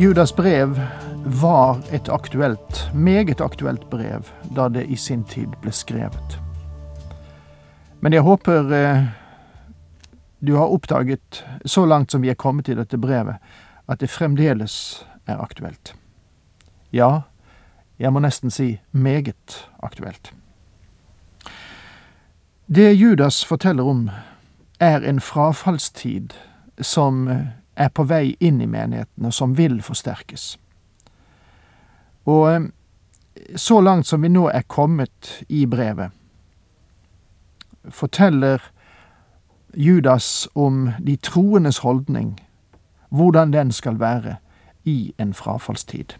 Judas brev var et aktuelt, meget aktuelt brev da det i sin tid ble skrevet. Men jeg håper eh, du har oppdaget, så langt som vi er kommet i dette brevet, at det fremdeles er aktuelt. Ja, jeg må nesten si meget aktuelt. Det Judas forteller om, er en frafallstid som eh, er på vei inn i menigheten, og som vil forsterkes. Og eh, så langt som vi nå er kommet i brevet, forteller Judas om de troendes holdning, hvordan den skal være i en frafallstid.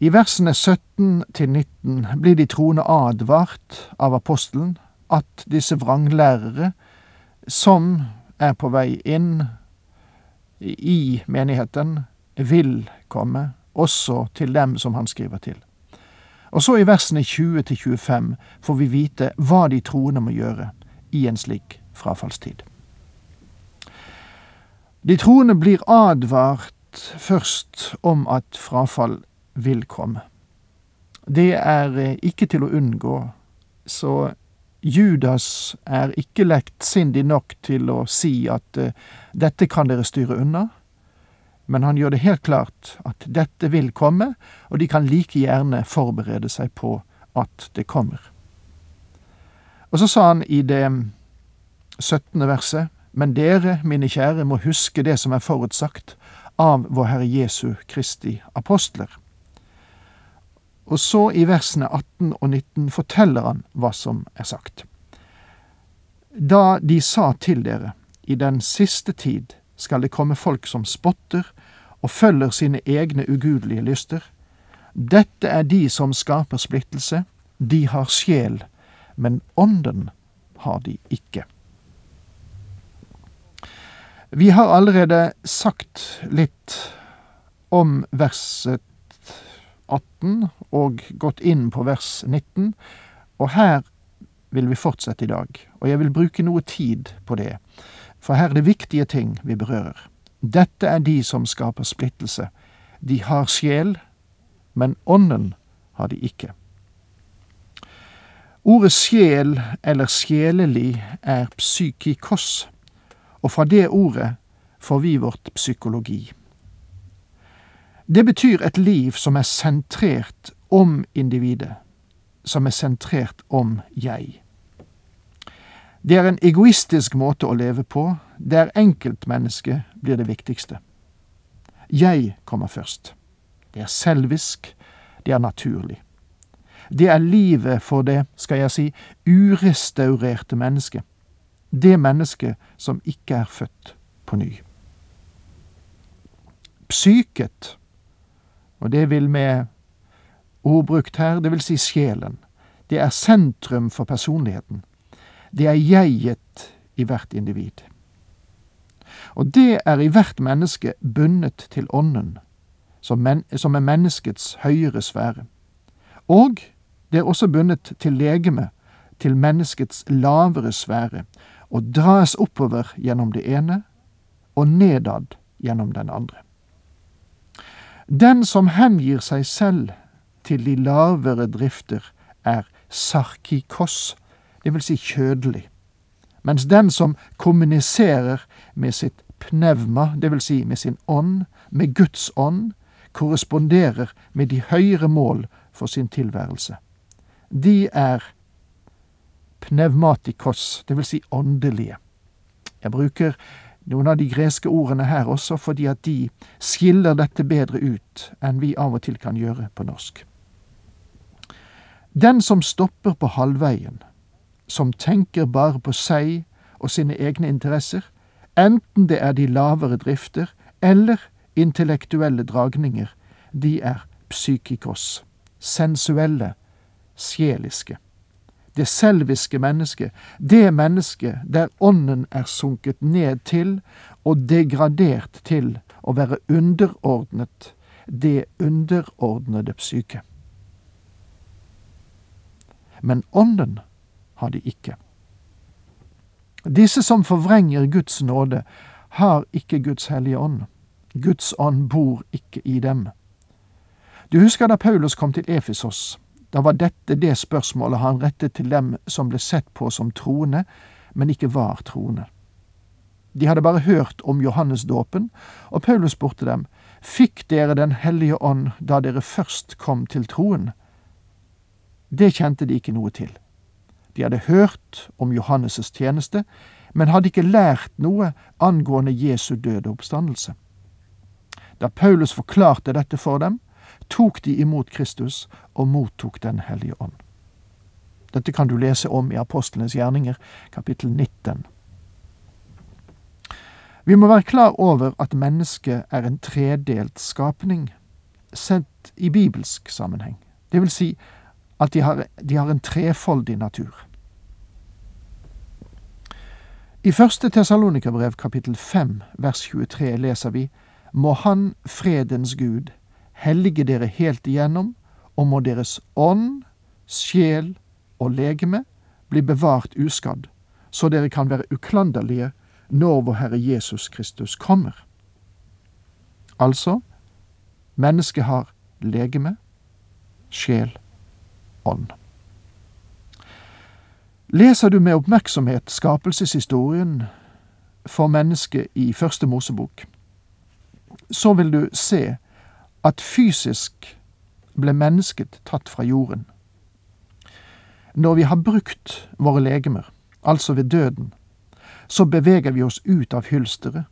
I versene 17 til 19 blir de troende advart av apostelen at disse vranglærere, som er på vei inn i menigheten, vil komme, også til dem som han skriver til. Og så i versene 20 til 25 får vi vite hva de troende må gjøre i en slik frafallstid. De troende blir advart først om at frafall vil komme. Det er eh, ikke til å unngå, så Judas er ikke lettsindig nok til å si at uh, dette kan dere styre unna, men han gjør det helt klart at dette vil komme, og de kan like gjerne forberede seg på at det kommer. Og så sa han i det 17. verset, men dere, mine kjære, må huske det som er forutsagt av vår Herre Jesu Kristi apostler. Og så i versene 18 og 19 forteller han hva som er sagt. Da de sa til dere, i den siste tid skal det komme folk som spotter og følger sine egne ugudelige lyster. Dette er de som skaper splittelse. De har sjel, men ånden har de ikke. Vi har allerede sagt litt om verset 18 og gått inn på vers 19, og her vil vi fortsette i dag. Og jeg vil bruke noe tid på det, for her er det viktige ting vi berører. Dette er de som skaper splittelse. De har sjel, men ånden har de ikke. Ordet sjel eller sjelelig er psykikos, og fra det ordet får vi vårt psykologi. Det betyr et liv som er sentrert om individet, som er sentrert om jeg. Det er en egoistisk måte å leve på, der enkeltmennesket blir det viktigste. Jeg kommer først. Det er selvisk, det er naturlig. Det er livet for det, skal jeg si, urestaurerte mennesket. Det mennesket som ikke er født på ny. Psyket og det vil med ordbrukt her, det vil si sjelen. Det er sentrum for personligheten. Det er jeget i hvert individ. Og det er i hvert menneske bundet til ånden, som, men, som er menneskets høyere sfære. Og det er også bundet til legeme, til menneskets lavere sfære, og dras oppover gjennom det ene og nedad gjennom den andre. Den som hengir seg selv til de lavere drifter, er sarkikos, det vil si kjødelig, mens den som kommuniserer med sitt pnevma, det vil si med sin ånd, med Guds ånd, korresponderer med de høyere mål for sin tilværelse. De er pneumatikos, det vil si åndelige. Jeg bruker noen av de greske ordene her også fordi at de skiller dette bedre ut enn vi av og til kan gjøre på norsk. Den som stopper på halvveien, som tenker bare på seg og sine egne interesser, enten det er de lavere drifter eller intellektuelle dragninger, de er psykikos, sensuelle, sjeliske. Det selviske mennesket, det mennesket der ånden er sunket ned til og degradert til å være underordnet det underordnede psyke. Men ånden har de ikke. Disse som forvrenger Guds nåde, har ikke Guds hellige ånd. Guds ånd bor ikke i dem. Du husker da Paulus kom til Efesos. Da var dette det spørsmålet han rettet til dem som ble sett på som troende, men ikke var troende. De hadde bare hørt om Johannesdåpen, og Paulus spurte dem, Fikk dere Den hellige ånd da dere først kom til troen? Det kjente de ikke noe til. De hadde hørt om Johannes' tjeneste, men hadde ikke lært noe angående Jesu døde oppstandelse. Da Paulus forklarte dette for dem, tok de imot Kristus og mottok Den hellige ånd. Dette kan du lese om i Apostlenes gjerninger, kapittel 19. Vi må være klar over at mennesket er en tredelt skapning, sett i bibelsk sammenheng. Det vil si at de har, de har en trefoldig natur. I første Tessalonikerbrev kapittel 5 vers 23 leser vi Må Han, fredens Gud, hellige dere helt igjennom, og må deres ånd, sjel og legeme bli bevart uskadd, så dere kan være uklanderlige når vår Herre Jesus Kristus kommer. Altså, mennesket har legeme, sjel, ånd. Leser du med oppmerksomhet skapelseshistorien for mennesket i Første Mosebok, så vil du se at fysisk ble mennesket tatt fra jorden. Når vi har brukt våre legemer, altså ved døden, så beveger vi oss ut av hylsteret,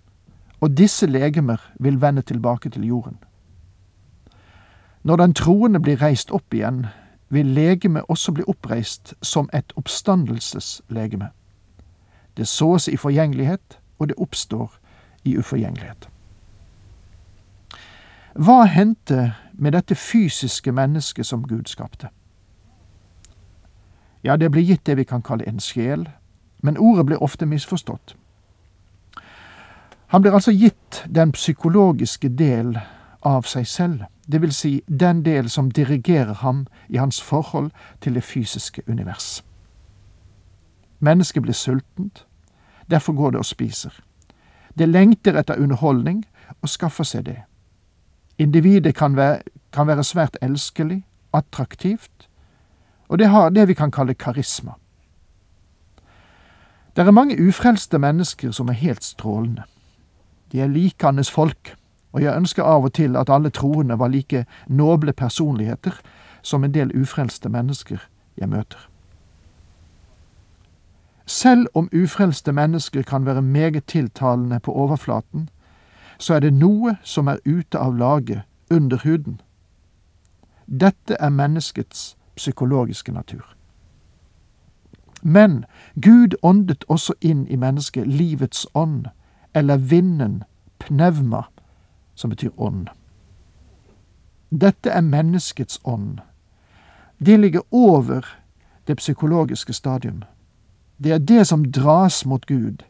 og disse legemer vil vende tilbake til jorden. Når den troende blir reist opp igjen, vil legemet også bli oppreist som et oppstandelseslegeme. Det sås i forgjengelighet, og det oppstår i uforgjengelighet. Hva hendte med dette fysiske mennesket som Gud skapte? Ja, det ble gitt det vi kan kalle en sjel, men ordet blir ofte misforstått. Han blir altså gitt den psykologiske del av seg selv, det vil si den del som dirigerer ham i hans forhold til det fysiske univers. Mennesket blir sultent, derfor går det og spiser. Det lengter etter underholdning og skaffer seg det. Individet kan være, kan være svært elskelig, attraktivt, og det har det vi kan kalle karisma. Det er mange ufrelste mennesker som er helt strålende. De er likandes folk, og jeg ønsker av og til at alle troende var like noble personligheter som en del ufrelste mennesker jeg møter. Selv om ufrelste mennesker kan være meget tiltalende på overflaten, så er det noe som er ute av laget, under huden. Dette er menneskets psykologiske natur. Men Gud åndet også inn i mennesket livets ånd, eller vinden, pneuma, som betyr ånd. Dette er menneskets ånd. Det ligger over det psykologiske stadium. Det er det som dras mot Gud,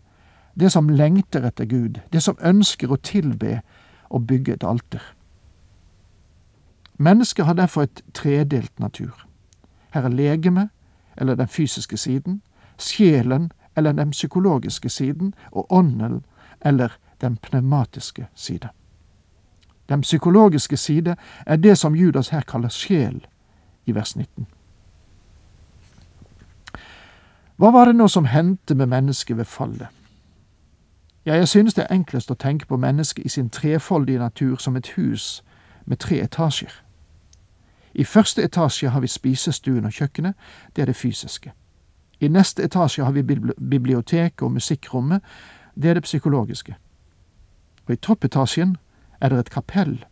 det som lengter etter Gud, det som ønsker å tilbe og bygge et alter. Mennesket har derfor et tredelt natur. Her er legeme, eller den fysiske siden, sjelen, eller den psykologiske siden, og ånden, eller den pneumatiske side. Den psykologiske side er det som Judas her kaller sjel, i vers 19. Hva var det nå som hendte med mennesket ved fallet? Ja, jeg synes det er enklest å tenke på mennesket i sin trefoldige natur som et hus med tre etasjer. I første etasje har vi spisestuen og kjøkkenet, det er det fysiske. I neste etasje har vi biblioteket og musikkrommet, det er det psykologiske. Og i toppetasjen er det et kapell,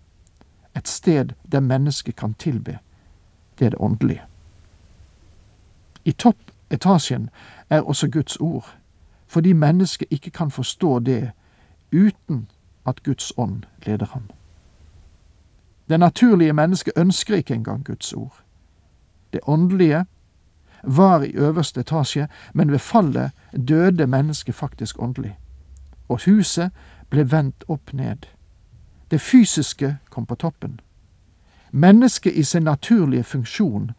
et sted der mennesket kan tilbe. Det er det åndelige. I toppetasjen er også Guds ord, fordi mennesket ikke kan forstå det uten at Guds ånd leder ham. Det naturlige mennesket ønsker ikke engang Guds ord. Det åndelige var i øverste etasje, men ved fallet døde mennesket faktisk åndelig, og huset ble vendt opp ned. Det fysiske kom på toppen. Mennesket i sin naturlige funksjon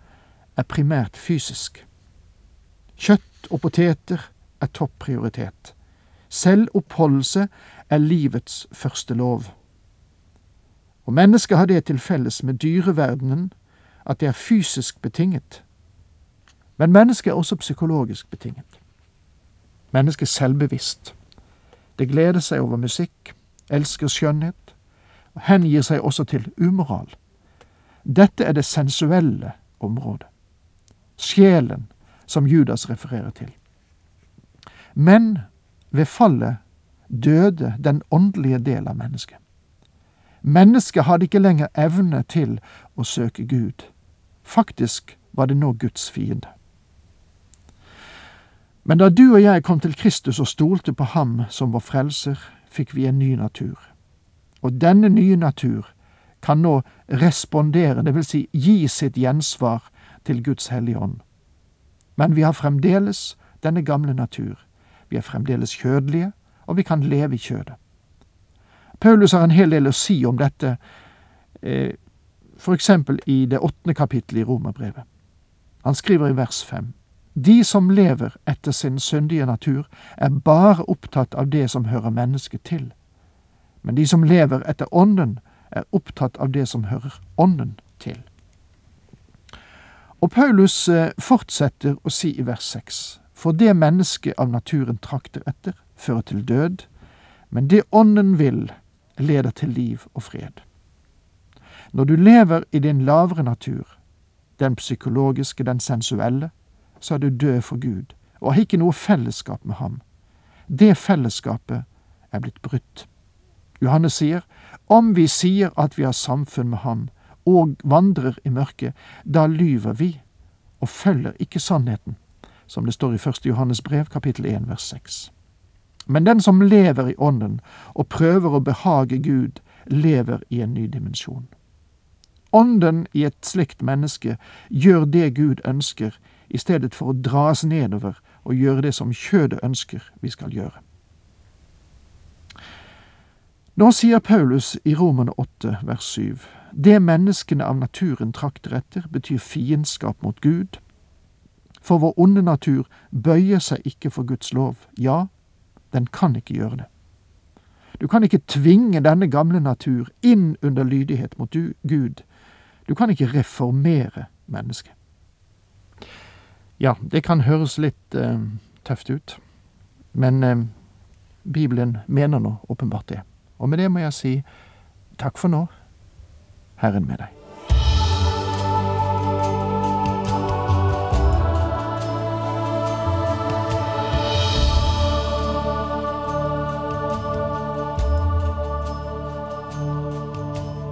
er primært fysisk. Kjøtt og poteter er topp prioritet. Selvoppholdelse er livets første lov. Og mennesket har det til felles med dyreverdenen at det er fysisk betinget. Men mennesket er også psykologisk betinget. Mennesket er selvbevisst. Det gleder seg over musikk, elsker skjønnhet, og hengir seg også til umoral. Dette er det sensuelle området. Sjelen, som Judas refererer til. Men ved fallet døde den åndelige del av mennesket. Mennesket hadde ikke lenger evne til å søke Gud. Faktisk var det nå Guds fiende. Men da du og jeg kom til Kristus og stolte på ham som vår frelser, fikk vi en ny natur. Og denne nye natur kan nå respondere, vil si gi sitt gjensvar til Guds hellige ånd. Men vi har fremdeles denne gamle natur. Vi er fremdeles kjødelige, og vi kan leve i kjødet. Paulus har en hel del å si om dette, f.eks. for eksempel i det åttende kapittelet i Romerbrevet. Han skriver i vers fem. De som lever etter sin syndige natur, er bare opptatt av det som hører mennesket til. Men de som lever etter Ånden, er opptatt av det som hører Ånden til. Og Paulus eh, fortsetter å si i vers seks. For det mennesket av naturen trakter etter, fører til død, men det Ånden vil, leder til liv og fred. Når du lever i din lavere natur, den psykologiske, den sensuelle, så er du død for Gud og har ikke noe fellesskap med ham. Det fellesskapet er blitt brutt. Johannes sier, om vi sier at vi har samfunn med ham og vandrer i mørket, da lyver vi og følger ikke sannheten, som det står i 1. Johannes brev kapittel 1 vers 6. Men den som lever i Ånden og prøver å behage Gud, lever i en ny dimensjon. Ånden i et slikt menneske gjør det Gud ønsker, i stedet for å dras nedover og gjøre det som kjødet ønsker vi skal gjøre. Nå sier Paulus i Romerne 8, vers 7, det menneskene av naturen trakter etter, betyr fiendskap mot Gud. For vår onde natur bøyer seg ikke for Guds lov. Ja, den kan ikke gjøre det. Du kan ikke tvinge denne gamle natur inn under lydighet mot Gud. Du kan ikke reformere mennesket. Ja, det kan høres litt eh, tøft ut, men eh, Bibelen mener nå åpenbart det. Og med det må jeg si takk for nå, Herren med deg.